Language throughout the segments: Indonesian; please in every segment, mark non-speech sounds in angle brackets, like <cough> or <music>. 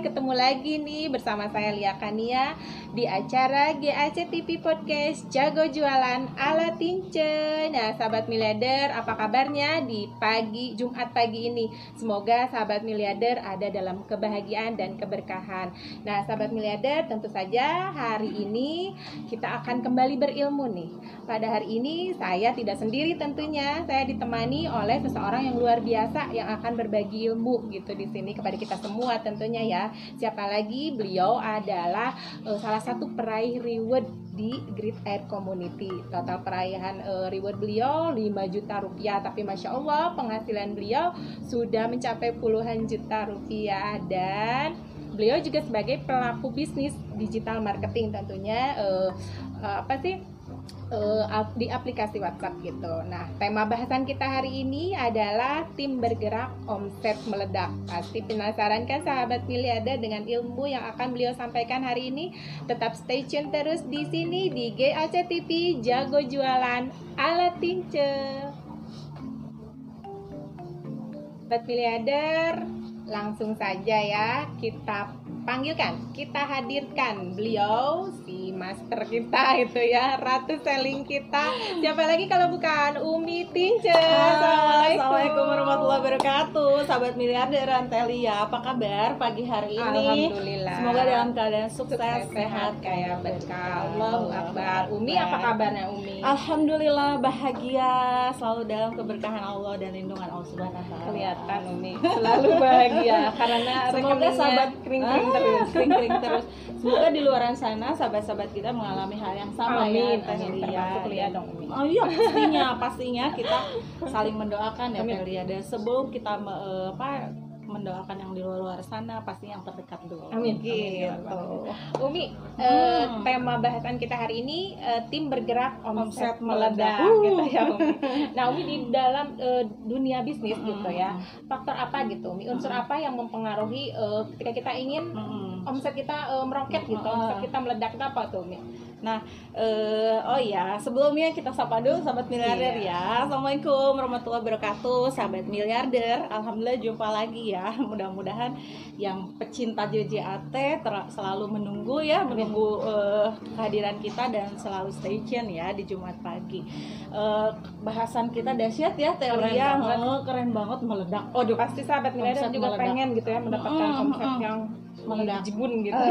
ketemu lagi nih bersama saya Lia Kania di acara GAC TV Podcast Jago Jualan ala Tince. Nah, sahabat miliarder, apa kabarnya di pagi Jumat pagi ini? Semoga sahabat miliarder ada dalam kebahagiaan dan keberkahan. Nah, sahabat miliarder, tentu saja hari ini kita akan kembali berilmu nih. Pada hari ini saya tidak sendiri tentunya, saya ditemani oleh seseorang yang luar biasa yang akan berbagi ilmu gitu di sini kepada kita semua tentunya ya. Siapa lagi? Beliau adalah uh, salah satu peraih reward di Great Air Community. Total peraihan uh, reward beliau 5 juta rupiah, tapi masya Allah penghasilan beliau sudah mencapai puluhan juta rupiah dan beliau juga sebagai pelaku bisnis digital marketing tentunya uh, uh, apa sih uh, di aplikasi WhatsApp gitu. Nah, tema bahasan kita hari ini adalah tim bergerak omset meledak. Pasti penasaran kan sahabat miliarder dengan ilmu yang akan beliau sampaikan hari ini? Tetap stay tune terus di sini di GAC TV Jago Jualan ala Tince. Sahabat miliarder, langsung saja ya kita panggilkan, kita hadirkan beliau si master kita itu ya, ratu selling kita. Siapa lagi kalau bukan Umi Tince. Assalamualaikum. Assalamualaikum warahmatullahi wabarakatuh. Sahabat miliarder Antelia, apa kabar pagi hari ini? Alhamdulillah. Semoga dalam keadaan sukses, Sukses, sehat kayak berkah. Allahu Akbar. Umi apa kabarnya Umi? Alhamdulillah bahagia selalu dalam keberkahan Allah dan lindungan Allah Subhanahu wa taala. Kelihatan Umi selalu bahagia karena Semoga sahabat kering-kering Ah, terus. kering-kering terus. Semoga di luar sana sahabat-sahabat kita mengalami hal yang sama Amin, ya. Amin. Lia. Termasuk Lia dong, Umi. Oh iya pastinya, pastinya kita saling mendoakan ya Amin. Teh Lia. Dan sebelum kita me- eh, apa mendoakan yang di luar sana pasti yang terdekat dulu. Amin. Gitu. Amin. Umi, eh, Hmm. tema bahasan kita hari ini eh, tim bergerak omset, Omset meledak, meledak. gitu ya Umi. Nah Umi di dalam eh, dunia bisnis Hmm. gitu ya, faktor apa gitu Umi? Unsur apa yang mempengaruhi eh, ketika kita ingin Mm-mm. Omset kita eh, meroket gitu, omset kita meledak apa tuh Umi? Nah, eh, oh ya, sebelumnya kita sapa dulu sahabat miliarder Iya. ya. Assalamualaikum warahmatullahi wabarakatuh, sahabat miliarder. Alhamdulillah jumpa lagi ya. <laughs> Mudah-mudahan yang pecinta JJAT selalu menunggu ya, menunggu eh, kehadiran kita dan selalu stay tune ya di Jumat pagi. Eh, bahasan kita dahsyat ya, Keren Telia. banget. Keren banget meledak. Oh, Pasti sahabat miliarder juga meledak. pengen gitu ya mendapatkan Mm, omset mm, yang Meledak. jibun gitu. <laughs>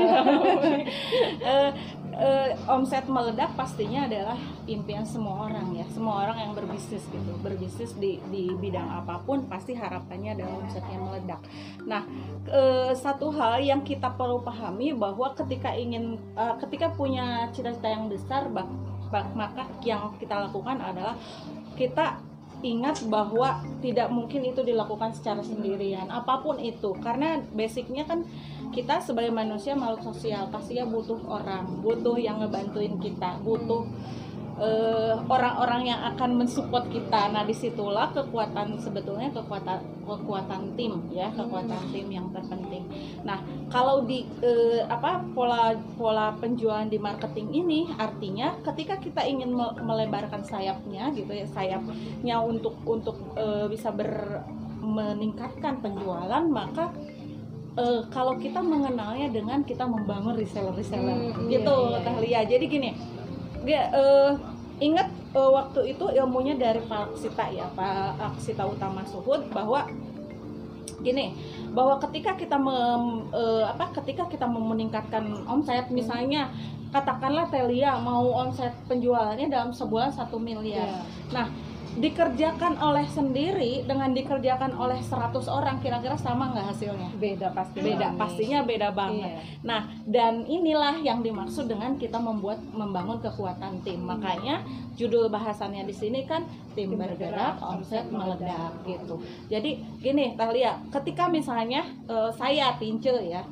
eh, eh, omset meledak pastinya adalah impian semua orang ya. Semua orang yang berbisnis gitu. Berbisnis di di bidang apa pun pasti harapannya adalah omsetnya meledak. Nah eh, satu hal yang kita perlu pahami bahwa ketika ingin eh, ketika punya cita-cita yang besar bak- bak- maka yang kita lakukan adalah kita ingat bahwa tidak mungkin itu dilakukan secara sendirian apa pun itu. Karena basicnya kan kita sebagai manusia makhluk sosial pastinya butuh orang butuh yang ngebantuin kita butuh eh, orang-orang yang akan mensupport kita. Nah di situlah kekuatan sebetulnya kekuatan kekuatan tim ya kekuatan tim yang terpenting. Nah kalau di eh, apa pola pola penjualan di marketing ini artinya ketika kita ingin me- melebarkan sayapnya gitu ya sayapnya untuk untuk eh, bisa ber meningkatkan penjualan maka eh, kalau kita mengenalnya dengan kita membangun reseller-reseller Hmm, gitu iya, iya, Teh Lia. Jadi gini, dia eh, ingat eh, waktu itu ilmunya dari Pak Aksita ya, Pak Aksita Utama Suhud bahwa gini bahwa ketika kita mem, eh, apa ketika kita mau meningkatkan omset misalnya katakanlah Telia mau omset penjualannya dalam sebulan satu miliar Iya. nah dikerjakan oleh sendiri dengan dikerjakan oleh 100 orang kira-kira sama nggak hasilnya Beda pasti. beda Umi. pastinya beda banget Iya. Nah, dan inilah yang dimaksud dengan kita membuat membangun kekuatan tim. Makanya judul bahasannya di sini kan tim Tim bergerak, bergerak, omset meledak gitu. Jadi gini, Talia, ketika misalnya eh, saya Tince ya,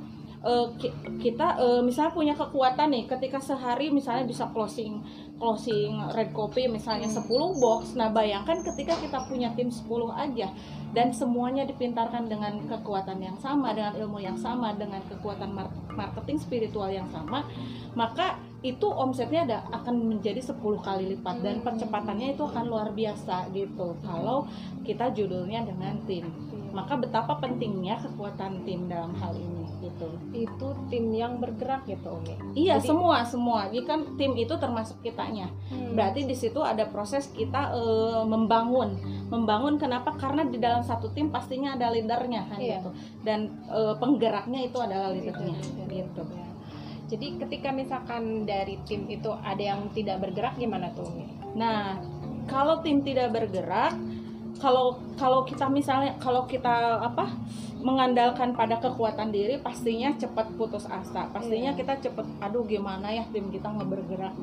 ki- kita eh, misalnya punya kekuatan nih, ketika sehari misalnya bisa closing closing red copy misalnya 10 box. Nah, bayangkan ketika kita punya tim 10 aja dan semuanya dipintarkan dengan kekuatan yang sama, dengan ilmu yang sama, dengan kekuatan mar- marketing spiritual yang sama, maka itu omsetnya ada akan menjadi 10 kali lipat dan Hmm. percepatannya itu akan luar biasa gitu. Kalau kita judulnya dengan tim. Maka betapa pentingnya kekuatan tim dalam hal ini gitu itu tim yang bergerak gitu Umi iya Jadi- semua semua jadi kan tim itu termasuk kitanya Hmm. berarti di situ ada proses kita eh, membangun membangun kenapa karena di dalam satu tim pastinya ada leadernya kan Iya. gitu dan eh, penggeraknya itu adalah leadernya gitu Ya. Jadi ketika misalkan dari tim itu ada yang tidak bergerak gimana tuh Umi? Nah, kalau tim tidak bergerak, kalau kalau kita misalnya kalau kita apa mengandalkan pada kekuatan diri, pastinya cepat putus asa. Pastinya Iya. kita cepat, aduh gimana ya tim kita nggak bergerak.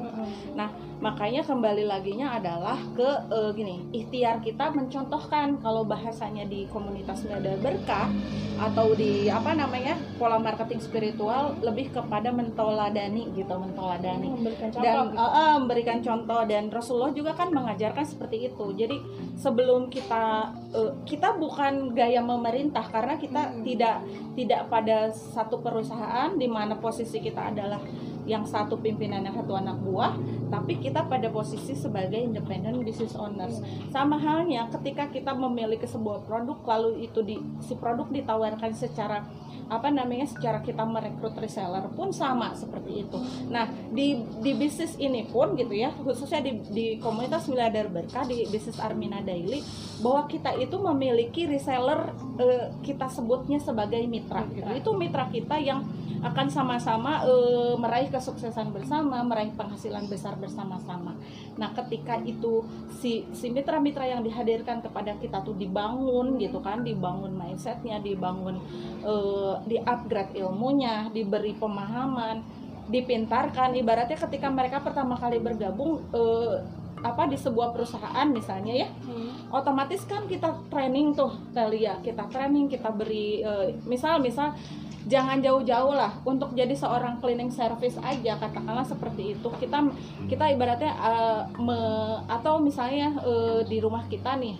Nah, makanya kembali laginya adalah ke eh, gini, ikhtiar kita mencontohkan kalau bahasanya di komunitas Nada Berkah atau di apa namanya pola marketing spiritual lebih kepada mentoladani gitu, mentoladani Memberikan contoh. dan gitu. uh, uh, memberikan contoh dan Rasulullah juga kan mengajarkan seperti itu jadi sebelum kita uh, kita bukan gaya memerintah karena kita Hmm. tidak tidak pada satu perusahaan di mana posisi kita adalah yang satu pimpinan yang satu anak buah tapi kita pada posisi sebagai independent business owners sama halnya ketika kita memiliki sebuah produk lalu itu di si produk ditawarkan secara apa namanya secara kita merekrut reseller pun sama seperti itu. Nah di di bisnis ini pun gitu ya khususnya di, di komunitas miliarder berkah di bisnis Armina Daily bahwa kita itu memiliki reseller eh, kita sebutnya sebagai mitra gitu. Itu mitra kita yang akan sama-sama eh, meraih kesuksesan bersama, meraih penghasilan besar bersama-sama. Nah, ketika itu si si mitra-mitra yang dihadirkan kepada kita tuh dibangun gitu kan, dibangun mindsetnya, dibangun eh, di upgrade ilmunya, diberi pemahaman, dipintarkan. Ibaratnya ketika mereka pertama kali bergabung eh, apa di sebuah perusahaan misalnya ya, Hmm. otomatis kan kita training tuh Telia kita training kita beri eh, misal misal jangan jauh-jauh lah untuk jadi seorang cleaning service aja katakanlah seperti itu kita kita ibaratnya eh, me- atau misalnya eh, di rumah kita nih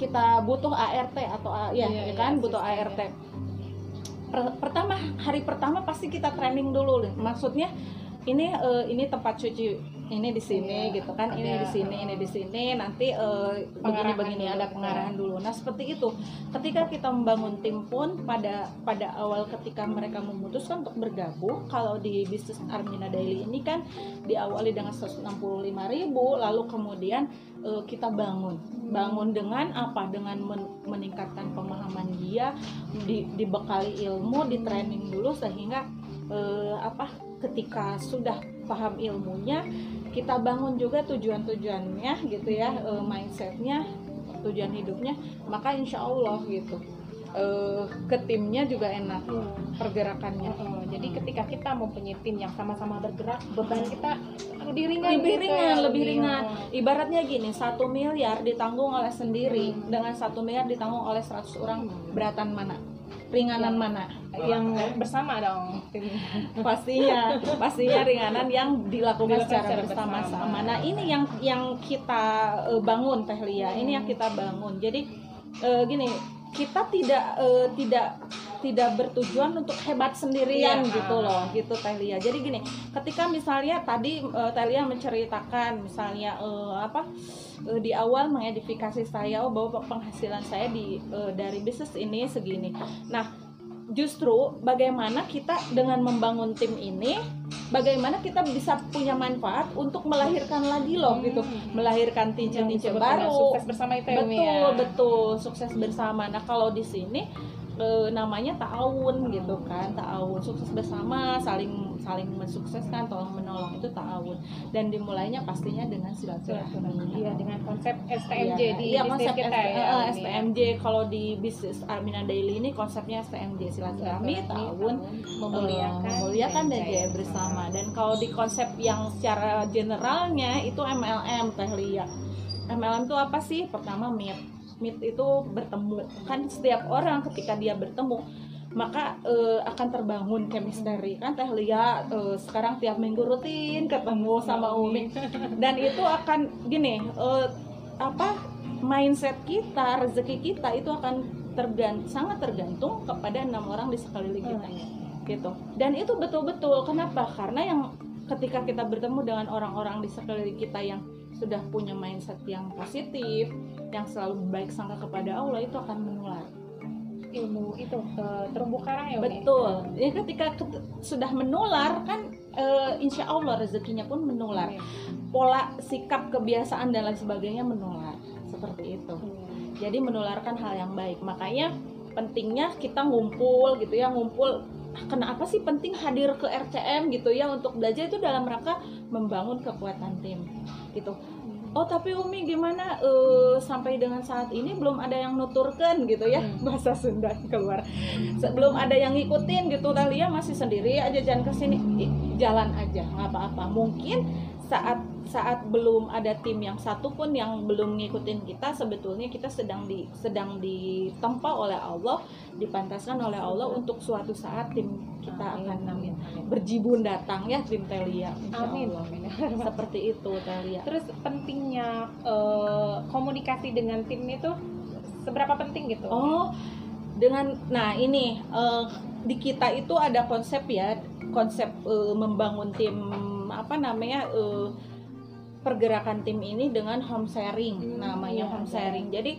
kita butuh ART atau A- ya, Iya, ya iya, kan butuh sistemnya. ART Per- pertama hari pertama pasti kita training dulu. Maksudnya ini eh, ini tempat cuci ini di sini Iya, gitu kan ini ada, di sini ini di sini nanti begini begini dulu. ada pengarahan dulu. Nah seperti itu. Ketika kita membangun tim pun pada pada awal ketika mereka memutuskan untuk bergabung kalau di bisnis Armina Daily ini kan diawali dengan 165.000 lalu kemudian eh, kita bangun. Bangun dengan apa? Dengan men- meningkatkan pemahaman dia di, dibekali ilmu di training dulu sehingga eh, apa? Ketika sudah paham ilmunya kita bangun juga tujuan-tujuannya gitu ya eh, mindsetnya tujuan hidupnya maka insya Allah gitu eh, ke timnya juga enak pergerakannya. Oh, jadi ketika kita mempunyai tim yang sama-sama bergerak, beban kita lebih ringan. lebih gitu ringan ya, lebih ringan. Ibaratnya gini satu miliar ditanggung oleh sendiri Hmm. dengan satu miliar ditanggung oleh 100 orang beratan mana ringanan mana Yang bersama dong pastinya pastinya ringanan yang dilakukan Dilakukan secara secara bersama-sama. bersama. Nah ini yang yang kita eh, bangun Teh Lia, ini yang kita bangun. Jadi eh, gini kita tidak eh, tidak tidak bertujuan untuk hebat sendirian Iya. gitu loh gitu Teh Lia. Jadi gini ketika misalnya tadi eh, Teh Lia menceritakan misalnya eh, apa eh, di awal mengedifikasi saya oh bahwa penghasilan saya di eh, dari bisnis ini segini. Nah justru bagaimana kita dengan membangun tim ini bagaimana kita bisa punya manfaat untuk melahirkan lagi loh Hmm. gitu melahirkan tinja-tinja baru Sukses bersama itu betul ya. betul sukses bersama nah kalau di sini eh, namanya ta'awun gitu kan ta'awun. Sukses bersama saling saling mensukseskan tolong menolong itu ta'awun. Dan dimulainya pastinya dengan silaturahmi. Iya dengan konsep STMJ Iya, di iya, konsep kita ST- ya. eh, ya. STMJ kalau di bisnis Armina Daily ini konsepnya STMJ silaturahmi ta'awun memuliakan, eh, memuliakan dan jaya jaya bersama. Dan kalau di konsep yang secara generalnya itu MLM Teh Lia. MLM itu apa sih? Pertama meet meet itu bertemu kan setiap orang ketika dia bertemu maka eh, akan terbangun chemistry. Kan Teh Lia eh, sekarang tiap minggu rutin ketemu sama Umi. Dan itu akan gini eh, apa mindset kita rezeki kita itu akan tergantung sangat tergantung kepada enam orang di sekeliling kita gitu. Dan itu betul-betul kenapa? Karena yang ketika kita bertemu dengan orang-orang di sekeliling kita yang sudah punya mindset yang positif yang selalu baik sangka kepada Allah itu akan menular. Ilmu itu uh, terumbu karang ya betul. Ya ketika ket- sudah menular kan eh, insya Allah rezekinya pun menular. Amin. pola sikap kebiasaan dan lain sebagainya menular. Seperti itu. Hmm. jadi menularkan hal yang baik. Makanya pentingnya kita ngumpul gitu ya ngumpul Ah, kenapa sih penting hadir ke RCM gitu ya untuk belajar itu dalam rangka membangun kekuatan tim gitu oh tapi Umi gimana eh, sampai dengan saat ini belum ada yang nuturkan gitu ya Hmm. bahasa Sunda keluar sebelum ada yang ngikutin gitu Talia masih sendiri aja jangan ke sini jalan aja nggak apa-apa mungkin saat saat belum ada tim yang satu pun yang belum ngikutin kita sebetulnya kita sedang di sedang ditempa oleh Allah dipantaskan oleh Allah untuk suatu saat tim kita Amin, akan amin, amin. berjibun datang ya tim Telia Amin. Amin. <laughs> seperti itu Telia Terus pentingnya eh, komunikasi dengan tim itu seberapa penting gitu? Oh, dengan nah ini eh, di kita itu ada konsep ya, konsep eh, membangun tim apa namanya eh, pergerakan tim ini dengan home sharing, Hmm, namanya iya, home ada. sharing. Jadi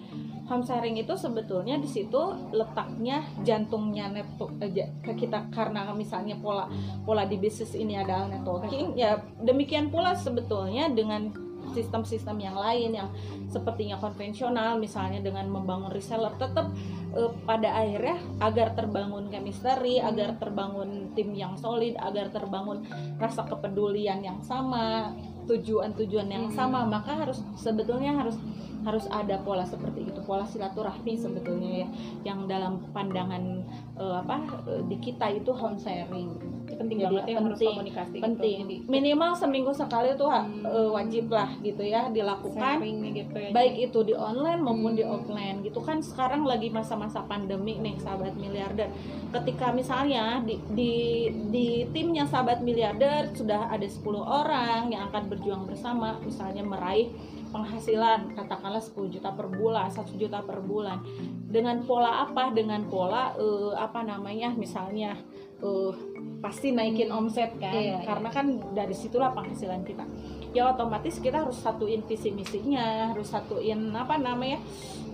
home sharing itu sebetulnya di situ letaknya jantungnya network eh, ke kita karena misalnya pola pola di bisnis ini adalah networking ya demikian pula sebetulnya dengan sistem-sistem yang lain yang sepertinya konvensional misalnya dengan membangun reseller tetap eh, pada akhirnya agar terbangun chemistry, agar terbangun tim yang solid, agar terbangun rasa kepedulian yang sama, tujuan-tujuan yang Mhm. sama, maka harus sebetulnya harus harus ada pola seperti itu, pola silaturahmi sebetulnya ya, yang dalam pandangan eh, apa eh, di kita itu home sharing penting Jadi banget ya harus penting, komunikasi gitu. penting Jadi, minimal seminggu sekali tuh Hmm. eh, wajib lah gitu ya dilakukan sharing gitu ya. baik itu di online maupun di Hmm. offline gitu kan sekarang lagi masa-masa pandemi nih sahabat miliarder ketika misalnya di, di di timnya sahabat miliarder sudah ada 10 orang yang akan berjuang bersama misalnya meraih penghasilan katakanlah 10 juta per bulan 1 juta per bulan dengan pola apa dengan pola eh, apa namanya misalnya eh, pasti naikin omset kan. Iya, karena kan dari situlah penghasilan kita. Ya otomatis kita harus satuin visi misinya harus satuin apa namanya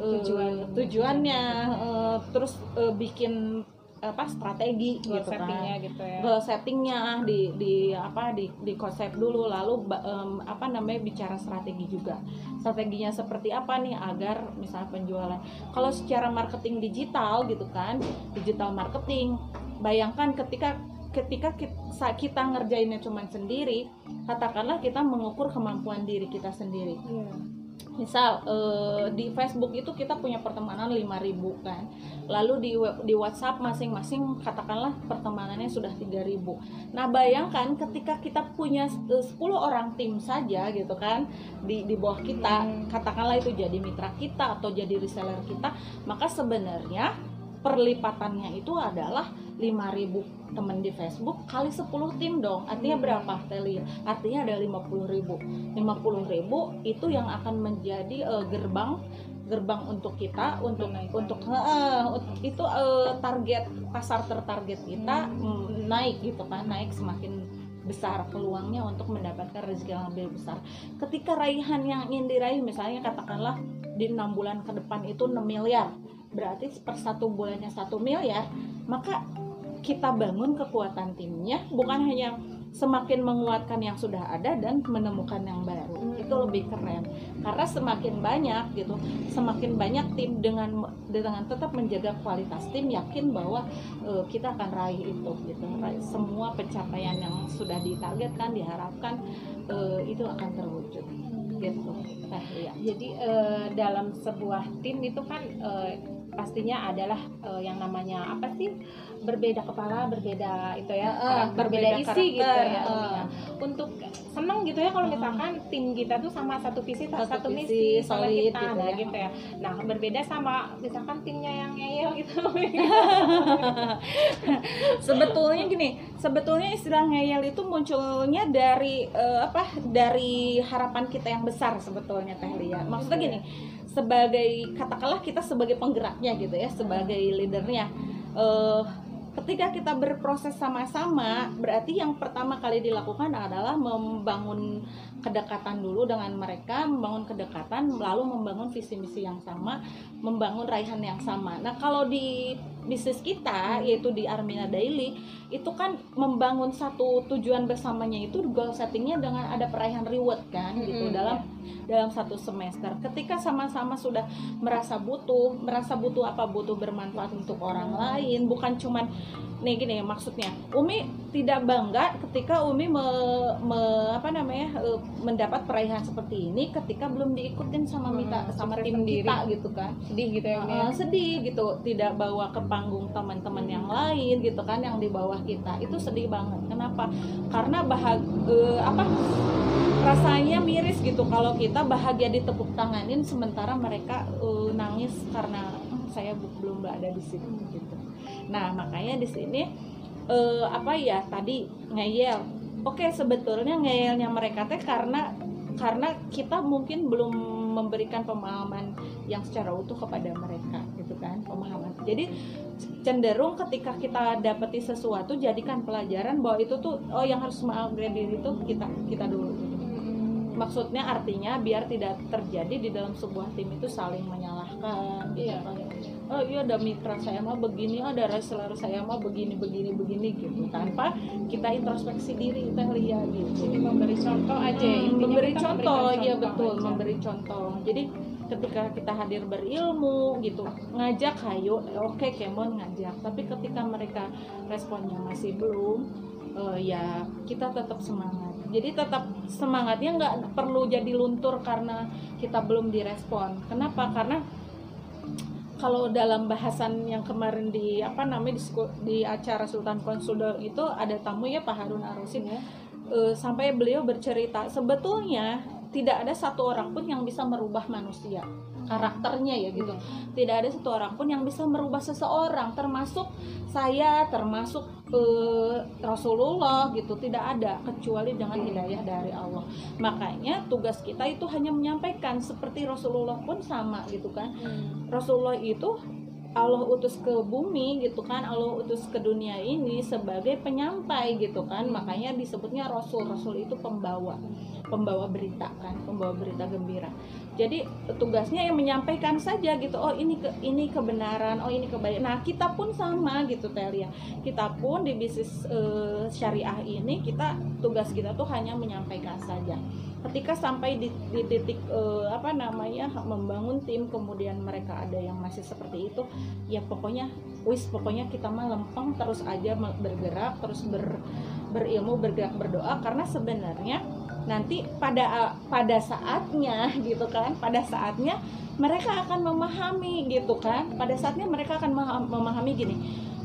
eh, Tujuan. tujuannya eh, terus eh, bikin apa strategi Goal gitu settingnya kan gitu ya. goal settingnya di di apa di di konsep dulu. Lalu em, apa namanya bicara strategi juga. Strateginya seperti apa nih agar misalnya penjualan. Kalau secara marketing digital gitu kan digital marketing bayangkan ketika ketika kita, kita ngerjainnya cuman sendiri katakanlah kita mengukur kemampuan diri kita sendiri Iya. misal eh, di Facebook itu kita punya pertemanan 5000 kan lalu di web- di WhatsApp masing-masing katakanlah pertemanannya sudah 3000 nah bayangkan ketika kita punya eh, 10 orang tim saja gitu kan di di bawah kita Hmm. katakanlah itu jadi mitra kita atau jadi reseller kita maka sebenarnya perlipatannya itu adalah 5000 teman di Facebook kali 10 tim dong artinya Hmm. berapa Teli artinya ada 50.000 ribu 50.000 itu yang akan menjadi eh, gerbang gerbang untuk kita untuk Menaikkan. untuk eh, itu eh, target pasar tertarget kita Hmm. mm, naik gitu kan naik semakin besar peluangnya untuk mendapatkan rezeki yang lebih besar ketika raihan yang ingin diraih misalnya katakanlah di enam bulan ke depan itu 6 miliar berarti per satu bulannya satu miliar maka kita bangun kekuatan timnya bukan hanya semakin menguatkan yang sudah ada dan menemukan yang baru. Itu lebih keren. Karena semakin banyak gitu semakin banyak tim dengan dengan tetap menjaga kualitas tim yakin bahwa eh, kita akan raih itu gitu. Raih semua pencapaian yang sudah ditargetkan diharapkan eh, itu akan terwujud gitu. Nah iya. Jadi eh, dalam sebuah tim itu kan eh, pastinya adalah eh, yang namanya apa sih? Berbeda kepala berbeda itu ya karak- berbeda, berbeda isi gitu ya ya. untuk seneng gitu ya kalau misalkan tim kita tuh sama satu visi Satu satu, visi, misi sama solid kita gitu nah, ya. gitu ya. Nah berbeda sama misalkan timnya yang ngeyel gitu. <laughs> Sebetulnya gini sebetulnya istilah ngeyel itu munculnya dari eh, apa dari harapan kita yang besar sebetulnya teh Lia. Maksudnya gini sebagai katakanlah kita sebagai penggeraknya gitu ya sebagai leadernya. Eh, ketika kita berproses sama-sama berarti yang pertama kali dilakukan adalah membangun kedekatan dulu dengan mereka membangun kedekatan lalu membangun visi misi yang sama membangun raihan yang sama. Nah kalau di bisnis kita yaitu di Armina Daily itu kan membangun satu tujuan bersamanya itu goal settingnya dengan ada perayaan reward kan gitu. Mm-mm, dalam dalam satu semester. Ketika sama-sama sudah merasa butuh merasa butuh apa? Butuh bermanfaat untuk orang lain bukan cuman nih gini maksudnya. Umi tidak bangga ketika Umi me, me- apa namanya eh, mendapat perayaan seperti ini ketika belum diikutin sama mita Hmm, sama tim sendiri. kita gitu kan. Sedih gitu ya Umi ya. Uh, sedih gitu. Tidak bawa ke panggung teman-teman yang lain gitu kan yang di bawah kita itu sedih banget. Kenapa? Karena bahag eh, apa rasanya miris gitu. Kalau kita bahagia ditepuk tanganin sementara mereka eh, nangis karena "Hmm, saya belum berada di situ gitu. Nah makanya di sini eh, apa ya tadi ngeyel. Oke sebetulnya ngeyelnya mereka teh karena karena kita mungkin belum memberikan pemahaman yang secara utuh kepada mereka gitu kan pemahaman. Jadi cenderung ketika kita dapati sesuatu jadikan pelajaran bahwa itu tuh oh yang harus mengupgrade diri itu kita kita dulu gitu. maksudnya artinya biar tidak terjadi di dalam sebuah tim itu saling menyalahkan gitu Iya. kan. oh iya ada mitra saya mah begini ada wrestler saya mah begini begini begini gitu tanpa kita introspeksi diri kita lihat gitu Jadi memberi contoh aja Hmm, memberi contoh ya contoh betul aja. memberi contoh jadi ketika kita hadir berilmu gitu ngajak hayo oke kemon ngajak. Tapi ketika mereka responnya masih belum eh, ya kita tetap semangat. Jadi tetap semangatnya nggak perlu jadi luntur karena kita belum direspon. Kenapa? Karena kalau dalam bahasan yang kemarin di apa namanya di, di acara Sultan Konsul itu ada tamu ya Pak Harun Arosin ya. Eh, sampai beliau bercerita sebetulnya tidak ada satu orang pun yang bisa merubah manusia karakternya ya gitu. Tidak ada satu orang pun yang bisa merubah seseorang termasuk saya termasuk eh, Rasulullah gitu. Tidak ada kecuali dengan hidayah dari Allah. Makanya tugas kita itu hanya menyampaikan seperti Rasulullah pun sama gitu kan. Hmm. Rasulullah itu Allah utus ke bumi gitu kan Allah utus ke dunia ini sebagai penyampai gitu kan. Makanya disebutnya Rasul. Rasul itu pembawa pembawa berita kan pembawa berita gembira jadi tugasnya yang menyampaikan saja gitu oh ini ke ini kebenaran oh ini kebaikan nah kita pun sama gitu Telia. Kita pun di bisnis eh, syariah ini kita tugas kita tuh hanya menyampaikan saja. Ketika sampai di, di titik eh, apa namanya membangun tim kemudian mereka ada yang masih seperti itu ya pokoknya wis pokoknya kita mah lempeng terus aja bergerak terus ber, berilmu bergerak berdoa. Karena sebenarnya nanti pada pada saatnya <laughs> gitu kan pada saatnya mereka akan memahami gitu kan. Pada saatnya mereka akan memahami gini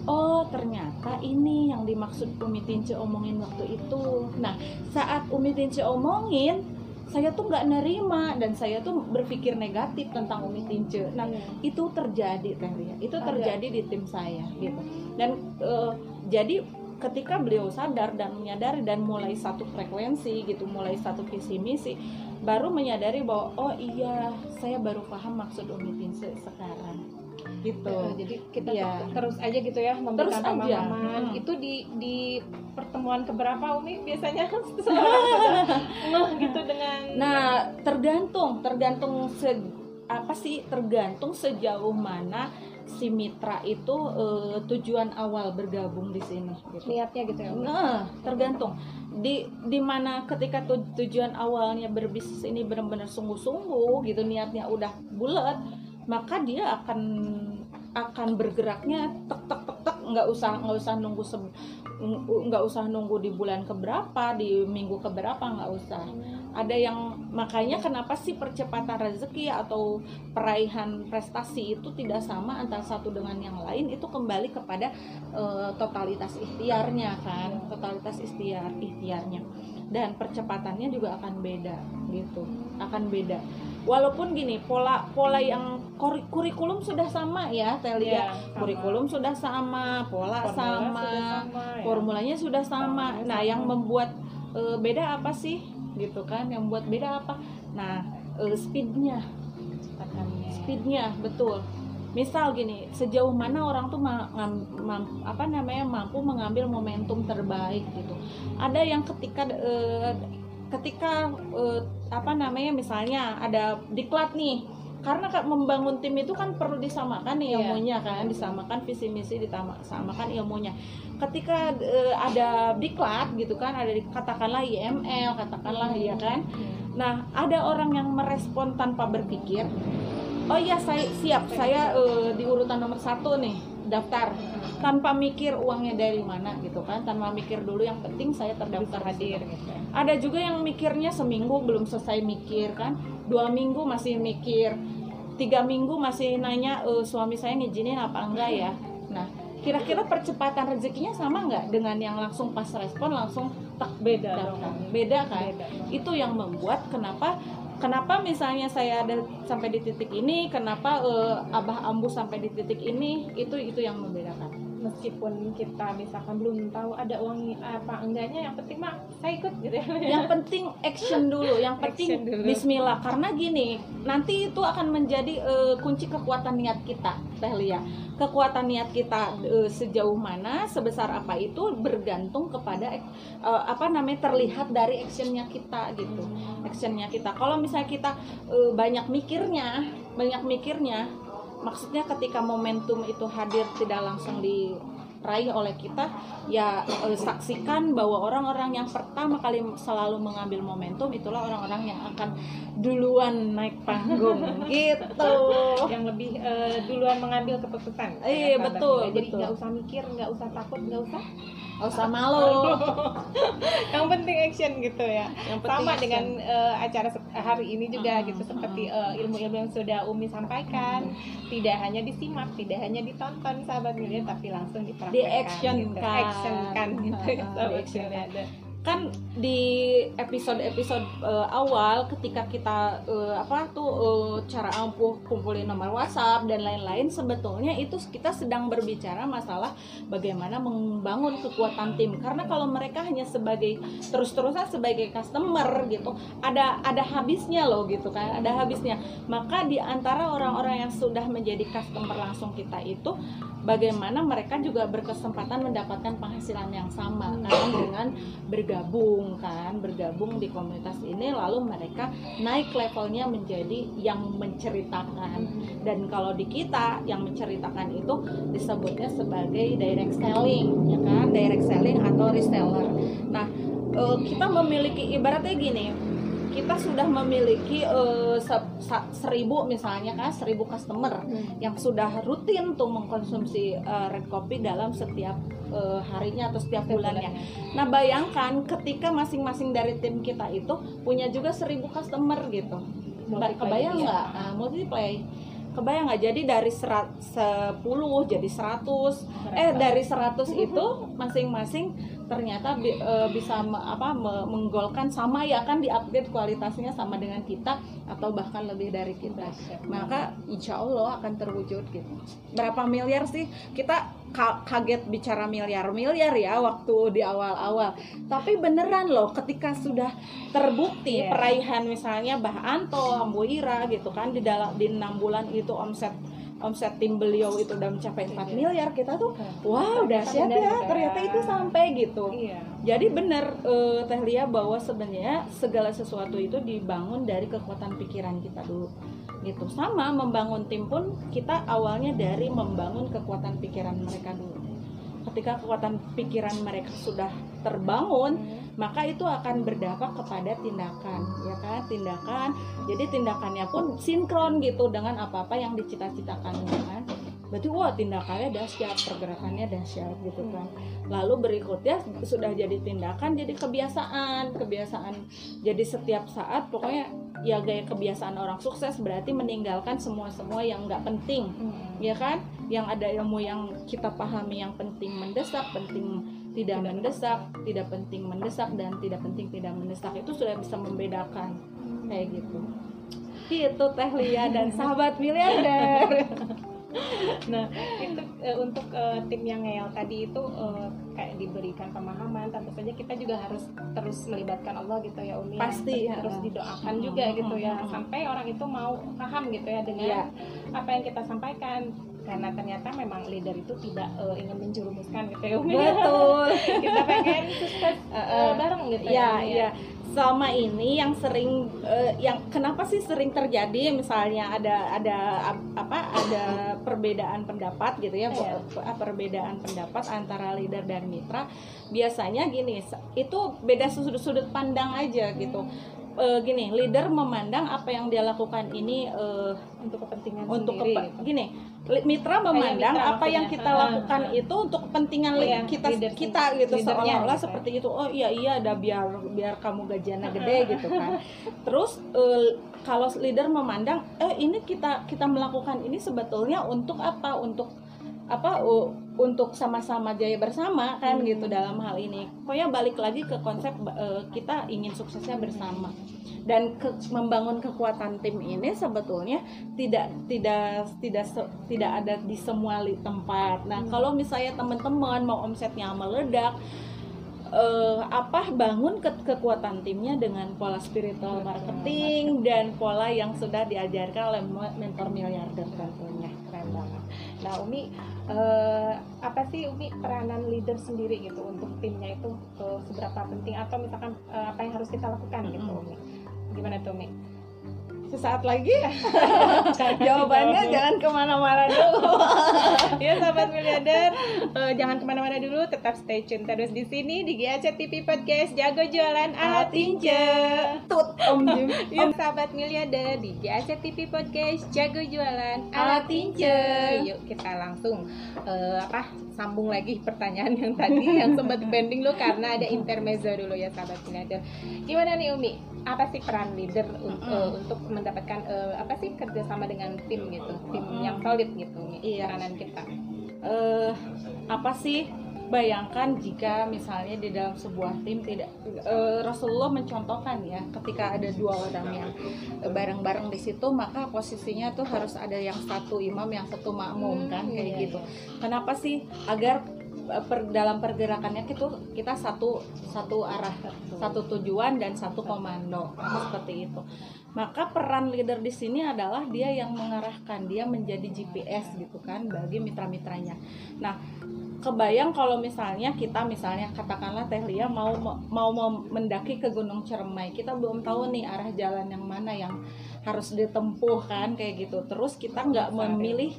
oh ternyata ini yang dimaksud Umi Tince omongin waktu itu. Nah saat Umi Tince omongin saya tuh nggak nerima dan saya tuh berpikir negatif tentang Umi Tince nah itu terjadi Teh Ria. itu terjadi di tim saya gitu. Dan eh, jadi ketika beliau sadar dan menyadari dan mulai satu frekuensi gitu mulai satu visi misi baru menyadari bahwa oh iya saya baru paham maksud Umi Tince sekarang gitu Nah, jadi kita Iya. terus aja gitu ya memberikan Terus aja. pemahaman. Hmm. Itu di di pertemuan keberapa Umi biasanya <laughs> ngeh gitu dengan Nah, tergantung, tergantung se apa sih? Tergantung sejauh mana si mitra itu eh, tujuan awal bergabung di sini. Gitu. niatnya gitu ya. Nah, tergantung di di mana ketika tu- tujuan awalnya berbisnis ini benar-benar sungguh-sungguh gitu niatnya udah bulat, maka dia akan akan bergeraknya tek tek tek tek nggak usah nggak usah nunggu se- nggak usah nunggu di bulan keberapa di minggu keberapa nggak usah ada yang makanya kenapa sih percepatan rezeki atau peraihan prestasi itu tidak sama antara satu dengan yang lain itu kembali kepada eh, totalitas ikhtiarnya kan totalitas ikhtiar ikhtiarnya dan percepatannya juga akan beda gitu akan beda walaupun gini pola pola yang kuri- kurikulum sudah sama ya Telia sama. kurikulum sudah sama pola Formula sama sudah sama, ya. formulanya sudah sama. Nah, sama. yang membuat eh, beda apa sih? Gitu kan? Yang membuat beda apa? Nah, eh, speednya, Katakannya. speednya betul. misal gini sejauh mana orang tuh ma- mam- apa namanya mampu mengambil momentum terbaik gitu ada yang ketika eh, ketika eh, apa namanya misalnya ada diklat nih karena membangun tim itu kan perlu disamakan nih Iya. ilmunya kan disamakan visi misi disamakan ilmunya ketika eh, ada diklat gitu kan ada katakanlah IML katakanlah ya kan Nah, ada orang yang merespon tanpa berpikir. Oh iya, saya siap. Saya eh, di urutan nomor satu nih, daftar tanpa mikir uangnya dari mana gitu kan, tanpa mikir dulu. Yang penting saya terdaftar hadir gitu Ada juga yang mikirnya seminggu belum selesai mikir kan, dua minggu masih mikir, tiga minggu masih nanya "Eh, suami saya ngizinin apa enggak ya. Nah, kira-kira percepatan rezekinya sama nggak dengan yang langsung pas respon langsung tak beda daftar? Beda kan? Beda dong. itu yang membuat kenapa kenapa misalnya saya ada sampai di titik ini? Kenapa eh, abah ambu sampai di titik ini? Itu itu yang membedakan meskipun kita misalkan belum tahu ada uang apa enggaknya yang penting mah saya ikut gitu ya. Yang penting action dulu yang penting Action dulu. Bismillah. Karena gini nanti itu akan menjadi eh, kunci kekuatan niat kita Teh Lia. Kekuatan niat kita eh, sejauh mana sebesar apa itu bergantung kepada eh, apa namanya terlihat dari actionnya kita gitu. Actionnya kita. Kalau misalnya kita eh, banyak mikirnya banyak mikirnya maksudnya ketika momentum itu hadir tidak langsung diraih oleh kita ya eh, saksikan bahwa orang-orang yang pertama kali selalu mengambil momentum itulah orang-orang yang akan duluan naik panggung <laughs> gitu. Yang lebih eh, duluan mengambil keputusan. Iya, betul, muda. jadi nggak usah mikir nggak usah takut nggak usah Gak usah malu <laughs> yang penting action gitu ya yang penting sama action. dengan eh, acara hari ini juga gitu seperti eh, ilmu-ilmu yang sudah Umi sampaikan tidak hanya disimak tidak hanya ditonton sahabat miliar tapi langsung dipraktekkan Di-actionkan. gitu. actionkan gitu ya, mm, sahabat di-actionkan. Kan di episode-episode eh, awal ketika kita eh, apa tuh eh, cara ampuh kumpulin nomor WhatsApp dan lain-lain sebetulnya itu kita sedang berbicara masalah bagaimana membangun kekuatan tim. Karena kalau mereka hanya sebagai terus-terusan sebagai customer gitu ada ada habisnya loh gitu kan ada habisnya. Maka di antara orang-orang yang sudah menjadi customer langsung kita itu bagaimana mereka juga berkesempatan mendapatkan penghasilan yang sama. Kan dengan bergabung kan bergabung di komunitas ini lalu mereka naik levelnya menjadi yang menceritakan. Dan kalau di kita yang menceritakan itu disebutnya sebagai direct selling ya kan? Direct selling atau reseller. Nah eh, kita memiliki ibaratnya gini kita sudah memiliki se- sa- seribu misalnya kan seribu customer yang sudah rutin tuh mengkonsumsi eh, red coffee dalam setiap eh, harinya atau setiap bulannya. Nah bayangkan ketika masing-masing dari tim kita itu punya juga seribu customer gitu. Multiply Kebayang ya. nggak? Nah, multiply. Kebayang nggak? Jadi dari serat, 10 jadi 100 eh dari 100 itu masing-masing ternyata bi- eh, bisa me- apa me- menggolkan sama ya kan di-upgrade kualitasnya sama dengan kita atau bahkan lebih dari kita maka insya Allah akan terwujud gitu berapa miliar sih kita kaget bicara miliar-miliar ya waktu di awal-awal tapi beneran loh ketika sudah terbukti Iya. peraihan misalnya Bah Anto, Ambu Ira gitu kan di dalam di enam bulan itu omset omset tim beliau itu udah mencapai 4 Iya. miliar kita tuh wow Ternyata dahsyat ya ternyata ya. itu sampai gitu iya jadi benar eh, Teh Lia bahwa sebenarnya segala sesuatu itu dibangun dari kekuatan pikiran kita dulu. Gitu. Sama membangun tim pun kita awalnya dari membangun kekuatan pikiran mereka dulu. Ketika kekuatan pikiran mereka sudah terbangun, maka itu akan berdampak kepada tindakan, ya kan? Tindakan. Jadi tindakannya pun sinkron gitu dengan apa-apa yang dicita-citakan, ya kan? Berarti wah tindakannya dahsyat, pergerakannya dahsyat gitu kan. Lalu berikutnya sudah jadi tindakan jadi kebiasaan. Kebiasaan jadi setiap saat pokoknya ya gaya kebiasaan orang sukses berarti meninggalkan semua semua yang nggak penting ya kan? Yang ada ilmu yang kita pahami yang penting mendesak penting tidak mendesak tidak penting mendesak dan tidak penting tidak mendesak. Itu sudah bisa membedakan kayak gitu. Itu Teh Lia dan sahabat miliarder <laughs> <laughs> nah itu uh, untuk uh, tim yang ngeyel tadi itu uh, kayak diberikan pemahaman tentu saja kita juga harus terus melibatkan Allah gitu ya Umi pasti ya. terus didoakan juga gitu ya sampai orang itu mau paham gitu ya dengan ya. apa yang kita sampaikan. Karena ternyata memang leader itu tidak uh, ingin menjerumuskan gitu ya Umi. Betul. <laughs> Kita pengen sukses <laughs> uh, uh, bareng gitu ya, ya. ya selama ini yang sering uh, yang kenapa sih sering terjadi? Misalnya ada ada apa ada perbedaan pendapat gitu ya yeah. perbedaan pendapat antara leader dan mitra. Biasanya gini itu beda sudut-sudut pandang aja gitu. hmm uh, gini leader memandang apa yang dia lakukan ini uh, untuk kepentingan untuk sendiri, kepa- gitu. gini mitra memandang mitra apa yang kita lakukan uh, itu untuk kepentingan uh, kita kita gitu seolah-olah gitu. seperti itu oh iya iya ada biar biar kamu gajiannya gede <laughs> gitu kan. Terus uh, kalau leader memandang eh ini kita kita melakukan ini sebetulnya untuk apa? Untuk apa untuk sama-sama jaya bersama kan hmm. gitu dalam hal ini. Pokoknya balik lagi ke konsep uh, kita ingin suksesnya bersama dan ke, membangun kekuatan tim ini sebetulnya tidak tidak tidak tidak ada di semua tempat. Nah hmm. kalau misalnya teman-teman mau omsetnya meledak uh, apa bangun ke kekuatan timnya dengan pola spiritual marketing dan pola yang sudah diajarkan oleh mentor miliarder tentunya keren banget. Nah Umi uh, apa sih Umi peranan leader sendiri gitu untuk timnya itu uh, seberapa penting? Atau misalkan uh, apa yang harus kita lakukan gitu Umi? Gimana tuh Umi? Sesaat lagi? <laughs> Jawabannya jangan ke mana-mana dulu. <laughs> Ya sahabat miliarder. Uh, jangan ke mana-mana dulu tetap stay tune terus di sini di GAC TV Podcast jago jualan ala tinja tut om Jim <laughs> ya sahabat miliarder di GAC TV Podcast jago jualan ala tinja yuk kita langsung uh, apa sambung lagi pertanyaan yang tadi yang sempat pending lo karena ada intermezzo dulu ya sahabat miliarder. Gimana nih Umi apa sih peran leader mm -hmm. uh, untuk mendapatkan uh, apa sih kerjasama dengan tim gitu tim mm -hmm. yang solid gitu iya. peranan kita uh, apa sih bayangkan jika misalnya di dalam sebuah tim tidak uh, Rasulullah mencontohkan ya ketika ada dua orang yang bareng-bareng di situ maka posisinya tuh harus ada yang satu imam yang satu makmum hmm, kan kayak iya, gitu iya. kenapa sih agar per, dalam pergerakannya itu kita satu satu arah satu tujuan dan satu komando seperti itu. Maka peran leader di sini adalah dia yang mengarahkan dia menjadi GPS gitu kan bagi mitra-mitranya. Nah kebayang kalau misalnya kita misalnya katakanlah Teh Lia mau mau mendaki ke Gunung Cermai kita belum tahu nih arah jalan yang mana yang harus ditempuh kan kayak gitu. Terus kita nggak memilih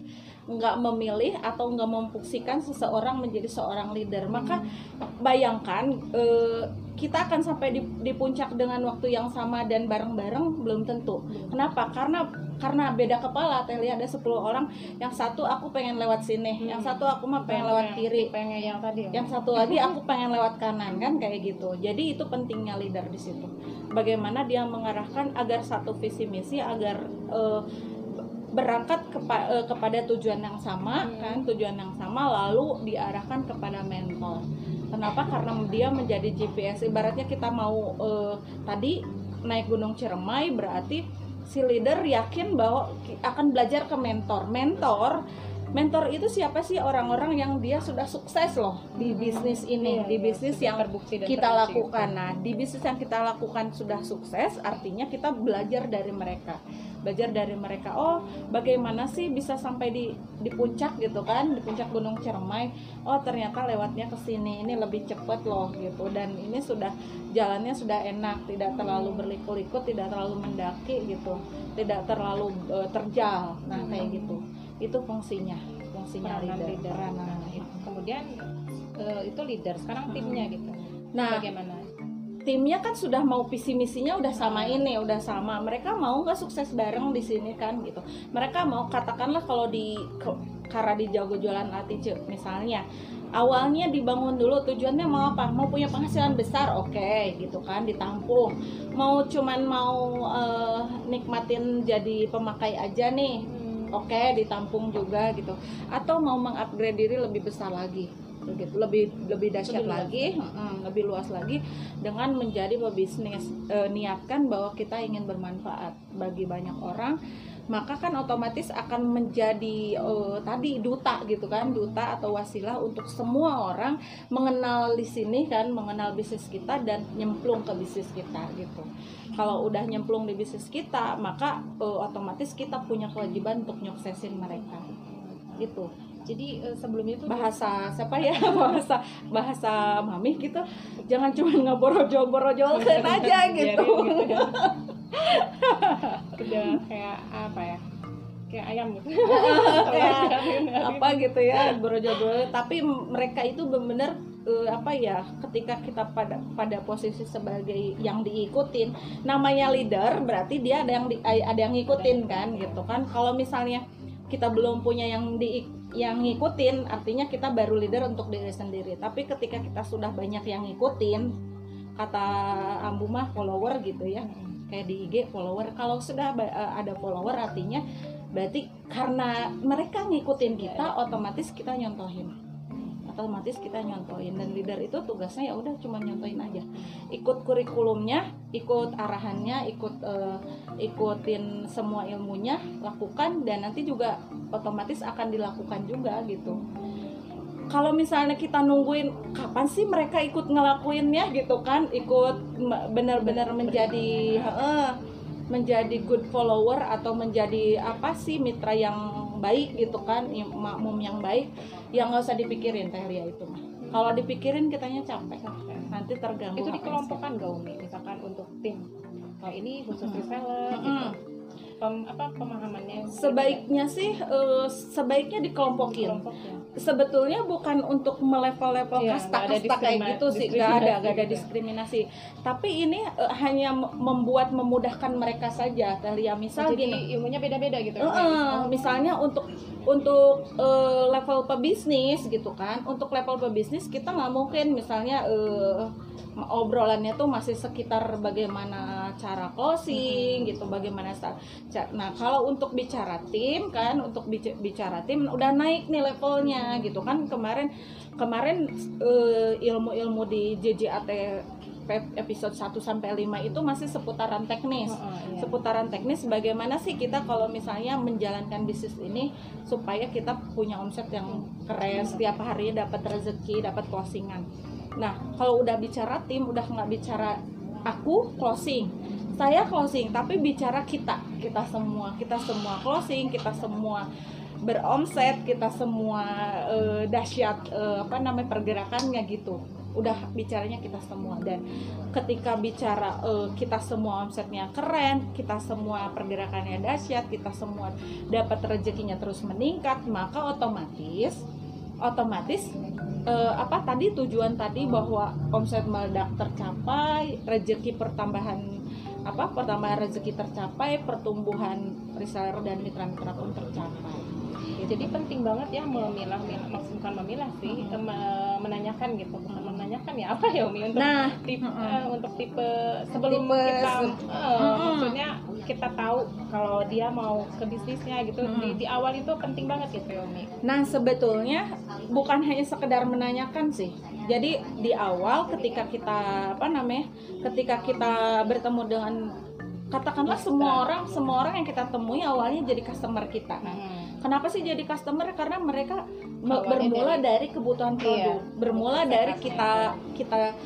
nggak memilih atau nggak memfungsikan seseorang menjadi seorang leader. Maka bayangkan eh, kita akan sampai di, di puncak dengan waktu yang sama dan bareng-bareng belum tentu. Kenapa? Karena karena beda kepala teh. Lihat ada 10 orang. Yang satu aku pengen lewat sini hmm. yang satu aku mah pengen lewat kiri. pengen yang tadi yang satu lagi aku pengen lewat kanan kan? Kayak gitu. Jadi itu pentingnya leader di situ. Bagaimana dia mengarahkan agar satu visi misi agar uh, berangkat kepa, uh, kepada tujuan yang sama hmm. kan tujuan yang sama lalu diarahkan kepada mentor kenapa karena dia menjadi GPS ibaratnya kita mau uh, tadi naik gunung Ciremai berarti si leader yakin bahwa akan belajar ke mentor mentor mentor itu siapa sih orang-orang yang dia sudah sukses loh di hmm. bisnis ini iya, di iya. bisnis iya. yang terbukti dan kita lakukan nah di bisnis yang kita lakukan sudah sukses artinya kita belajar dari mereka belajar dari mereka oh bagaimana sih bisa sampai di di puncak gitu kan di puncak gunung Cermai oh ternyata lewatnya ke sini ini lebih cepat loh gitu. Dan ini sudah jalannya sudah enak tidak terlalu berliku-liku tidak terlalu mendaki gitu tidak terlalu uh, terjal nah kayak gitu. Itu fungsinya fungsinya leader, leader. Nah, kemudian uh, itu leader sekarang timnya gitu. Nah bagaimana timnya kan sudah mau visi misinya udah sama ini udah sama. Mereka mau nggak sukses bareng di sini kan gitu. Mereka mau katakanlah kalau di karena di jago jualan latih misalnya. Awalnya dibangun dulu tujuannya mau apa? Mau punya penghasilan besar oke okay, gitu kan ditampung. Mau cuman mau uh, nikmatin jadi pemakai aja nih hmm. oke okay, ditampung juga gitu. Atau mau mengupgrade diri lebih besar lagi begitu lebih lebih dahsyat lebih lagi hmm, lebih luas lagi dengan menjadi pebisnis e, niatkan bahwa kita ingin bermanfaat bagi banyak orang maka kan otomatis akan menjadi uh, tadi duta gitu kan duta atau wasilah untuk semua orang mengenal di sini kan mengenal bisnis kita dan nyemplung ke bisnis kita gitu. Kalau udah nyemplung di bisnis kita maka uh, otomatis kita punya kewajiban untuk nyuksesin mereka. Gitu jadi uh, sebelumnya itu bahasa <laughs> siapa ya? <laughs> Bahasa bahasa mami gitu. Jangan cuma ngeborojol borojol aja gitu, gitu. <laughs> udah kayak apa ya? Kayak ayam gitu. Kayak apa gitu. ya borojol tapi mereka itu benar-benar uh, apa ya ketika kita pada pada posisi sebagai yang diikutin namanya leader berarti dia ada yang di, ada yang ngikutin kan gitu kan. Kalau misalnya kita belum punya yang di yang ngikutin artinya kita baru leader untuk diri sendiri. Tapi ketika kita sudah banyak yang ngikutin kata Ambu mah follower gitu ya kayak di IG follower. Kalau sudah eh, ada follower artinya berarti karena mereka ngikutin kita otomatis kita nyontohin otomatis kita nyontohin. Dan leader itu tugasnya ya udah cuma nyontohin aja. Ikut kurikulumnya ikut arahannya ikut uh, ikutin semua ilmunya lakukan. Dan nanti juga otomatis akan dilakukan juga gitu. Kalau misalnya kita nungguin kapan sih mereka ikut ngelakuinnya gitu kan? Ikut benar-benar menjadi uh, menjadi good follower atau menjadi apa sih mitra yang baik gitu kan makmum yang baik yang nggak usah dipikirin teh Ria itu mah. Kalau dipikirin kitanya capek. Nanti terganggu itu dikelompokkan gak Umi? Misalkan untuk tim. Kalau ini khusus reseller hmm. gitu Pem, apa pemahamannya? Sebaiknya sih uh, sebaiknya dikelompokin. Ya? sebetulnya bukan untuk melevel-level ya, kasta kasta kayak gitu sih. Nggak ada nggak ada diskriminasi. tapi ini uh, hanya membuat memudahkan mereka saja Telia misal Jadi gini. ilmunya beda-beda gitu. Uh, uh, misalnya untuk untuk uh, level pebisnis gitu kan. Untuk level pebisnis kita nggak mungkin. Misalnya uh, obrolannya tuh masih sekitar bagaimana cara closing gitu bagaimana nah kalau untuk bicara tim kan untuk bicara tim udah naik nih levelnya gitu kan kemarin kemarin uh, ilmu-ilmu di JJAT episode 1 sampai 5 itu masih seputaran teknis. Oh, oh, iya. Seputaran teknis bagaimana sih kita kalau misalnya menjalankan bisnis ini supaya kita punya omset yang keren setiap hari dapat rezeki, dapat closingan. Nah, kalau udah bicara tim, udah nggak bicara aku closing, saya closing, tapi bicara kita, kita semua, kita semua closing, kita semua beromset, kita semua uh, dahsyat uh, apa namanya pergerakannya gitu. Udah bicaranya kita semua. Dan ketika bicara uh, kita semua omsetnya keren, kita semua pergerakannya dahsyat, kita semua dapat rezekinya terus meningkat, maka otomatis otomatis uh, apa tadi tujuan tadi bahwa omset meledak tercapai, rezeki pertambahan apa pertambahan rezeki tercapai, pertumbuhan reseller dan mitra-mitra pun tercapai. Jadi penting banget ya memilah, maksud bukan memilah sih, hmm. menanyakan gitu, menanyakan ya apa ya Umi untuk nah, tipe uh, untuk tipe sebelum tipe, kita uh, hmm. maksudnya kita tahu kalau dia mau ke bisnisnya gitu hmm. di, di awal itu penting banget gitu ya Umi. Nah sebetulnya bukan hanya sekedar menanyakan sih. Jadi di awal ketika kita apa namanya, ketika kita bertemu dengan katakanlah semua orang semua orang yang kita temui awalnya jadi customer kita. Nah, hmm. Kenapa sih jadi customer? Karena mereka bermula dari, dari kebutuhan produk, iya, bermula dari kita kita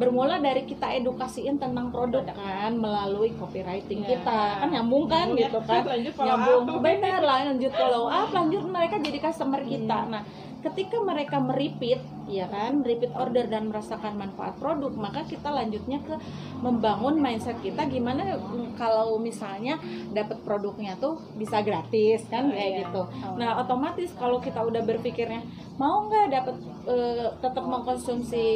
bermula dari kita edukasiin tentang produk kan melalui copywriting yeah. kita. Kan nyambung kan yeah. gitu kan? Lanjut nyambung. benar lah lanjut follow up lanjut mereka jadi customer kita. Hmm. nah ketika mereka meripit ya kan repeat order dan merasakan manfaat produk maka kita lanjutnya ke membangun mindset kita gimana kalau misalnya dapat produknya tuh bisa gratis kan oh, kayak iya. gitu. Oh, nah otomatis kalau kita udah berpikirnya mau nggak dapat uh, eh, tetap mengkonsumsi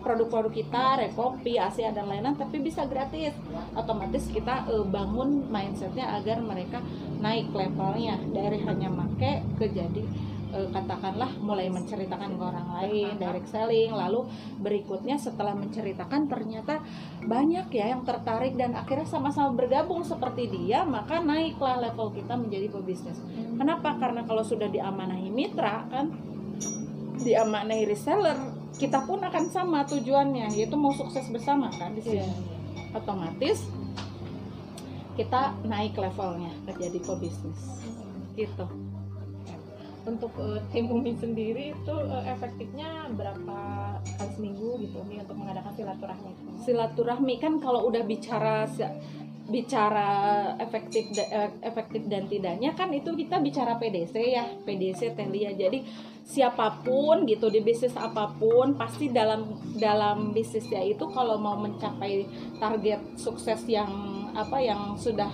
produk-produk kita rekopi ASEA dan lain-lain tapi bisa gratis? Otomatis kita uh, bangun mindsetnya agar mereka naik levelnya. Dari hanya make ke jadi uh, katakanlah mulai menceritakan ke orang lain direct selling. Lalu berikutnya setelah menceritakan ternyata banyak ya yang tertarik dan akhirnya sama-sama bergabung seperti dia maka naiklah level kita menjadi pebisnis. Kenapa? Karena kalau sudah diamanahi mitra kan diamanahi reseller kita pun akan sama tujuannya yaitu mau sukses bersama kan di sini. Yeah. Otomatis kita naik levelnya jadi pebisnis. Gitu untuk uh, tim Umi sendiri itu uh, efektifnya berapa kali seminggu gitu nih untuk mengadakan silaturahmi silaturahmi kan kalau udah bicara bicara efektif eh, efektif dan tidaknya kan itu kita bicara PDC ya PDC Telia jadi siapa pun gitu di bisnis apa pun pasti dalam dalam bisnisnya itu kalau mau mencapai target sukses yang apa yang sudah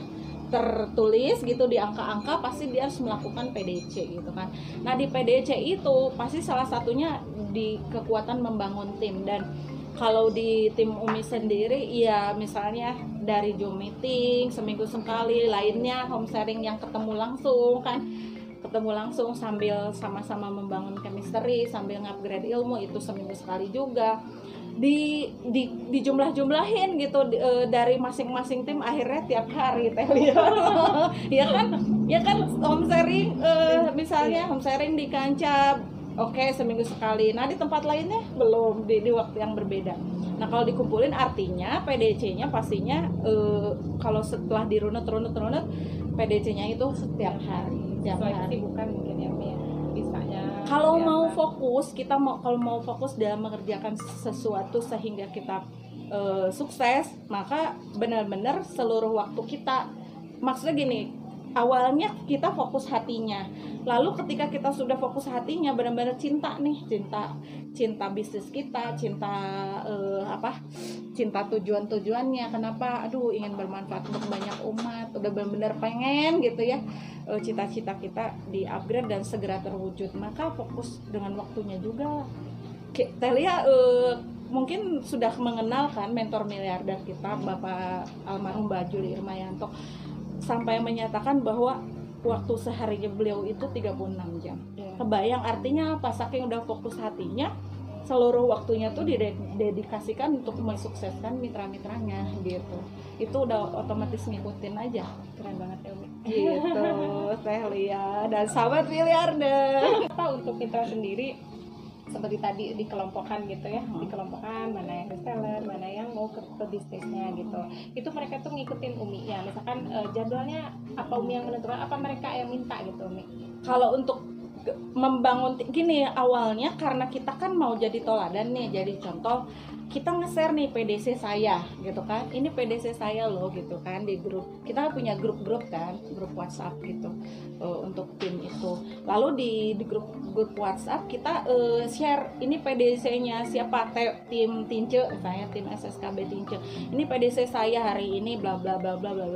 tertulis gitu di angka-angka pasti dia harus melakukan PDC gitu kan. Nah di PDC itu pasti salah satunya di kekuatan membangun tim. Dan kalau di tim Umi sendiri ya misalnya dari Zoom meeting seminggu sekali lainnya home sharing yang ketemu langsung kan. Ketemu langsung sambil sama-sama membangun chemistry sambil ngupgrade ilmu itu seminggu sekali juga di di di jumlah-jumlahin gitu di, e, dari masing-masing tim akhirnya tiap hari teh <laughs> ya. Kan? Ya kan home sharing e, misalnya home sharing di kancah oke okay, seminggu sekali. Nah di tempat lainnya belum di, di waktu yang berbeda. Nah kalau dikumpulin artinya PDC-nya pastinya uh, kalau setelah dirunut-runut-runut PDC-nya itu setiap hari setiap hari. bukan mungkin ya, ya kalau mau fokus kita mau kalau mau fokus dalam mengerjakan sesuatu sehingga kita uh, sukses maka benar-benar seluruh waktu kita. Maksudnya gini awalnya kita fokus hatinya. Lalu ketika kita sudah fokus hatinya benar-benar cinta nih cinta cinta bisnis kita cinta uh, apa cinta tujuan-tujuannya. Kenapa? Aduh ingin bermanfaat untuk banyak umat. Udah benar-benar pengen gitu ya uh, cita-cita kita di upgrade dan segera terwujud. Maka fokus dengan waktunya juga. Telia uh, mungkin sudah mengenal kan mentor miliarder kita Bapak almarhum Mbak Juli Irmayanto sampai menyatakan bahwa waktu seharinya beliau itu 36 jam. Yeah. Kebayang artinya apa? Saking udah fokus hatinya, seluruh waktunya tuh didedikasikan untuk mensukseskan mitra-mitranya gitu. Itu udah otomatis ngikutin aja. Keren banget ya Umi. Gitu, Teh Lia dan sahabat miliarder. Apa untuk mitra sendiri seperti tadi dikelompokkan gitu ya. Hmm. dikelompokkan mana yang reseller mana yang mau ke, ke bisnisnya gitu. Itu mereka tuh ngikutin umi ya. Misalkan uh, jadwalnya apa umi yang menentukan apa mereka yang minta gitu umi? Kalau untuk membangun gini awalnya karena kita kan mau jadi toladan nih. Jadi contoh kita nge-share nih PDC saya gitu kan. Ini PDC saya loh gitu kan di grup. Kita punya grup-grup kan grup WhatsApp gitu uh, untuk tim itu. Lalu di di grup grup WhatsApp kita uh, share ini PDC-nya siapa? Tim Tince saya tim SSKB Tince. Ini PDC saya hari ini bla bla bla bla bla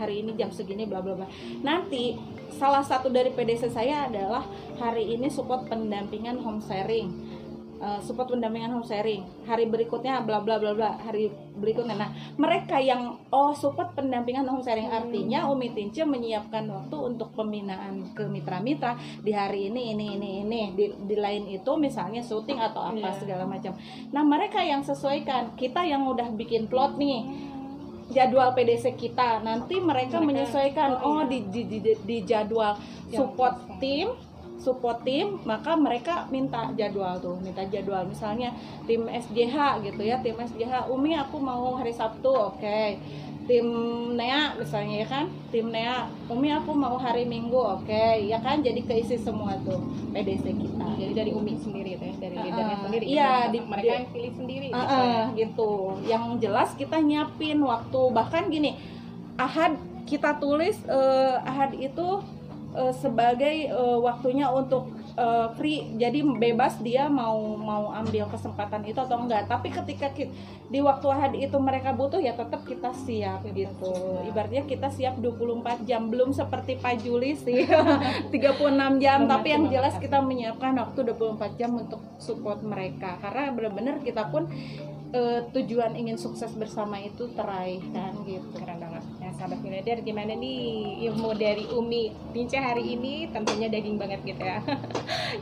hari ini jam segini bla bla bla. Nanti salah satu dari PDC saya adalah hari ini support pendampingan home sharing uh, support pendampingan home sharing. Hari berikutnya bla bla bla bla hari berikutnya. Nah mereka yang oh support pendampingan home sharing. Hmm. artinya Umi Tince menyiapkan waktu untuk pembinaan ke mitra-mitra. Di hari ini ini ini ini. Di, di lain itu misalnya syuting atau apa yeah. segala macam. Nah mereka yang sesuaikan. Kita yang udah bikin plot nih. Jadwal PDC kita. Nanti mereka, mereka. menyesuaikan. Oh, oh iya. di, di, di, di jadwal support tim support tim maka mereka minta jadwal tuh minta jadwal misalnya tim SJH gitu ya tim SJH Umi aku mau hari Sabtu oke okay. tim Nea misalnya ya kan tim Nea Umi aku mau hari Minggu oke okay. ya kan jadi keisi semua tuh PDC kita jadi dari Umi sendiri ya dari uh, leadernya sendiri iya gitu. di, mereka yang pilih sendiri uh, gitu, ya. gitu yang jelas kita nyiapin waktu bahkan gini Ahad kita tulis uh, Ahad itu uh, sebagai uh, waktunya untuk uh, free. Jadi bebas dia mau mau ambil kesempatan itu atau enggak. Tapi ketika kita, di waktu hari itu mereka butuh ya tetap kita siap gitu. Ibaratnya kita siap 24 jam. Belum seperti Pak Juli sih. <laughs> 36 jam. Tapi yang jelas kita menyiapkan waktu 24 jam untuk support mereka. Karena benar-benar kita pun uh, tujuan ingin sukses bersama itu teraih kan gitu. Keren banget sahabat miliarder gimana nih ilmu dari Umi Pinca hari ini? Tentunya daging banget gitu ya. <laughs>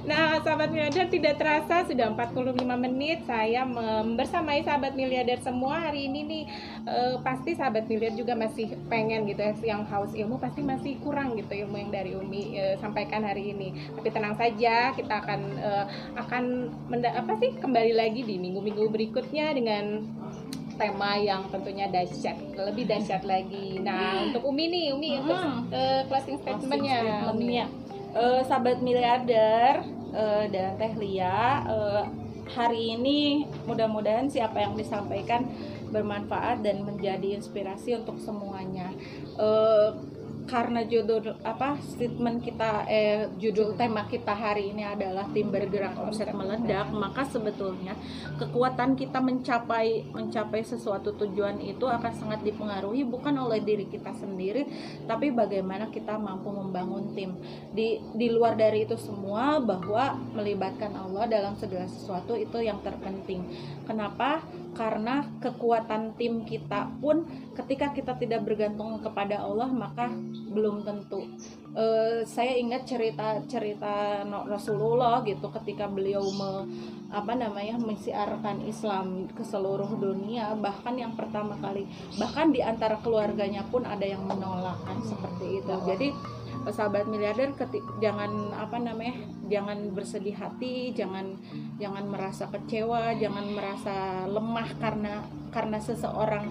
Nah sahabat miliarder tidak terasa sudah 45 menit. Saya membersamai sahabat miliarder semua hari ini nih. Uh, pasti sahabat miliarder juga masih pengen gitu ya. Yang haus ilmu pasti masih kurang gitu ilmu yang dari Umi uh, sampaikan hari ini. Tapi tenang saja kita akan uh, akan apa sih? Kembali lagi di minggu-minggu berikutnya dengan tema yang tentunya dahsyat, lebih dahsyat lagi. Nah, untuk Umi nih, Umi untuk Hmm. eh, closing statementnya. statementnya Eh, sahabat miliarder eh, dan Teh Lia eh, hari ini mudah-mudahan siapa yang disampaikan bermanfaat dan menjadi inspirasi untuk semuanya Eh, karena judul apa statement kita eh judul tema kita hari ini adalah tim bergerak omset meledak maka sebetulnya kekuatan kita mencapai mencapai sesuatu tujuan itu akan sangat dipengaruhi bukan oleh diri kita sendiri tapi bagaimana kita mampu membangun tim. Di di luar dari itu semua bahwa melibatkan Allah dalam segala sesuatu itu yang terpenting. Kenapa karena kekuatan tim kita pun ketika kita tidak bergantung kepada Allah maka belum tentu. Eh, saya ingat cerita cerita Rasulullah gitu ketika beliau me, apa namanya mensiarkan Islam ke seluruh dunia bahkan yang pertama kali bahkan di antara keluarganya pun ada yang menolak kan seperti itu. Jadi sahabat miliarder keti- jangan apa namanya jangan bersedih hati jangan jangan merasa kecewa jangan merasa lemah karena karena seseorang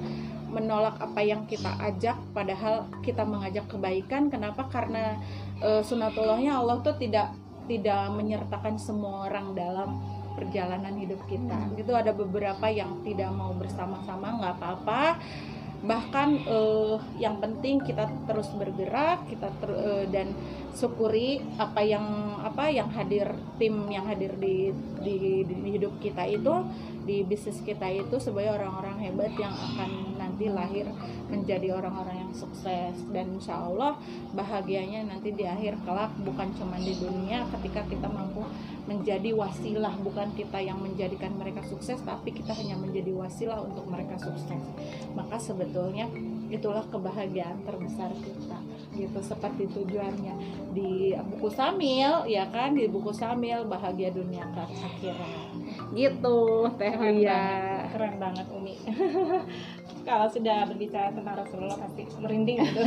menolak apa yang kita ajak padahal kita mengajak kebaikan. Kenapa? Karena e, sunatullahnya Allah tuh tidak tidak menyertakan semua orang dalam perjalanan hidup kita. Gitu ada beberapa yang tidak mau bersama-sama nggak apa-apa bahkan eh, yang penting kita terus bergerak kita ter- eh, dan syukuri apa yang apa yang hadir tim yang hadir di, di di hidup kita itu di bisnis kita itu sebagai orang-orang hebat yang akan nanti lahir menjadi orang-orang yang sukses. Dan insya Allah bahagianya nanti di akhir kelak bukan cuma di dunia ketika kita mampu menjadi wasilah. Bukan kita yang menjadikan mereka sukses tapi kita hanya menjadi wasilah untuk mereka sukses. Maka sebetulnya itulah kebahagiaan terbesar kita gitu seperti tujuannya di buku Samil ya kan di buku Samil bahagia dunia ke akhirat gitu Teh Keren Lia banget, keren banget Umi. <laughs> Kalau sudah berbicara tentang Rasulullah pasti merinding gitu.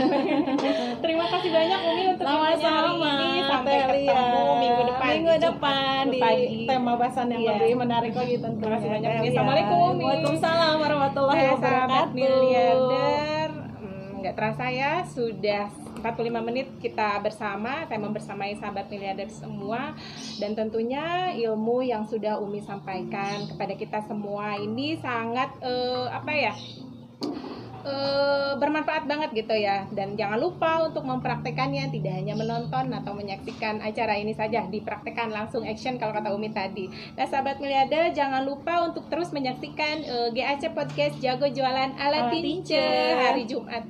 <laughs> Terima kasih banyak Umi untuk hari sama-sama ini. Sampai Teh Lia. ketemu minggu depan. minggu depan di pagi. tema bahasan yang Iya. lebih menarik lagi tentunya Terima kasih banyak, Umi. Assalamualaikum, Umi. Waalaikumsalam warahmatullahi sahabat wabarakatuh miliarder hmm, nggak terasa ya sudah 45 menit kita bersama saya membersamai sahabat miliarder semua. Dan tentunya ilmu yang sudah Umi sampaikan kepada kita semua ini sangat eh, apa ya eh, bermanfaat banget gitu ya. Dan jangan lupa untuk mempraktekannya tidak hanya menonton atau menyaksikan acara ini saja dipraktekkan langsung action kalau kata Umi tadi. Nah sahabat miliarder jangan lupa untuk terus menyaksikan eh, GAC podcast jago jualan ala Ala Tince. hari Jumat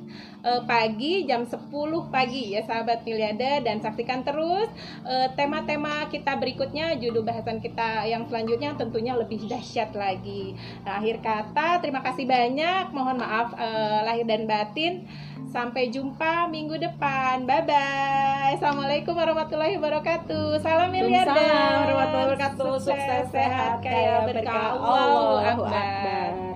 eh, pagi jam 10 pagi ya sahabat miliarder dan saksikan terus eh, tema-tema kita berikutnya judul bahasan kita yang selanjutnya tentunya lebih dahsyat lagi Nah, akhir kata, terima kasih banyak. Mohon maaf eh, lahir dan batin. Sampai jumpa minggu depan. Bye bye. Assalamualaikum warahmatullahi wabarakatuh. Salam miliarder. Waalaikumsalam warahmatullahi wabarakatuh. Sukses, sehat, kaya berkah. Allahu Akbar. Akbar.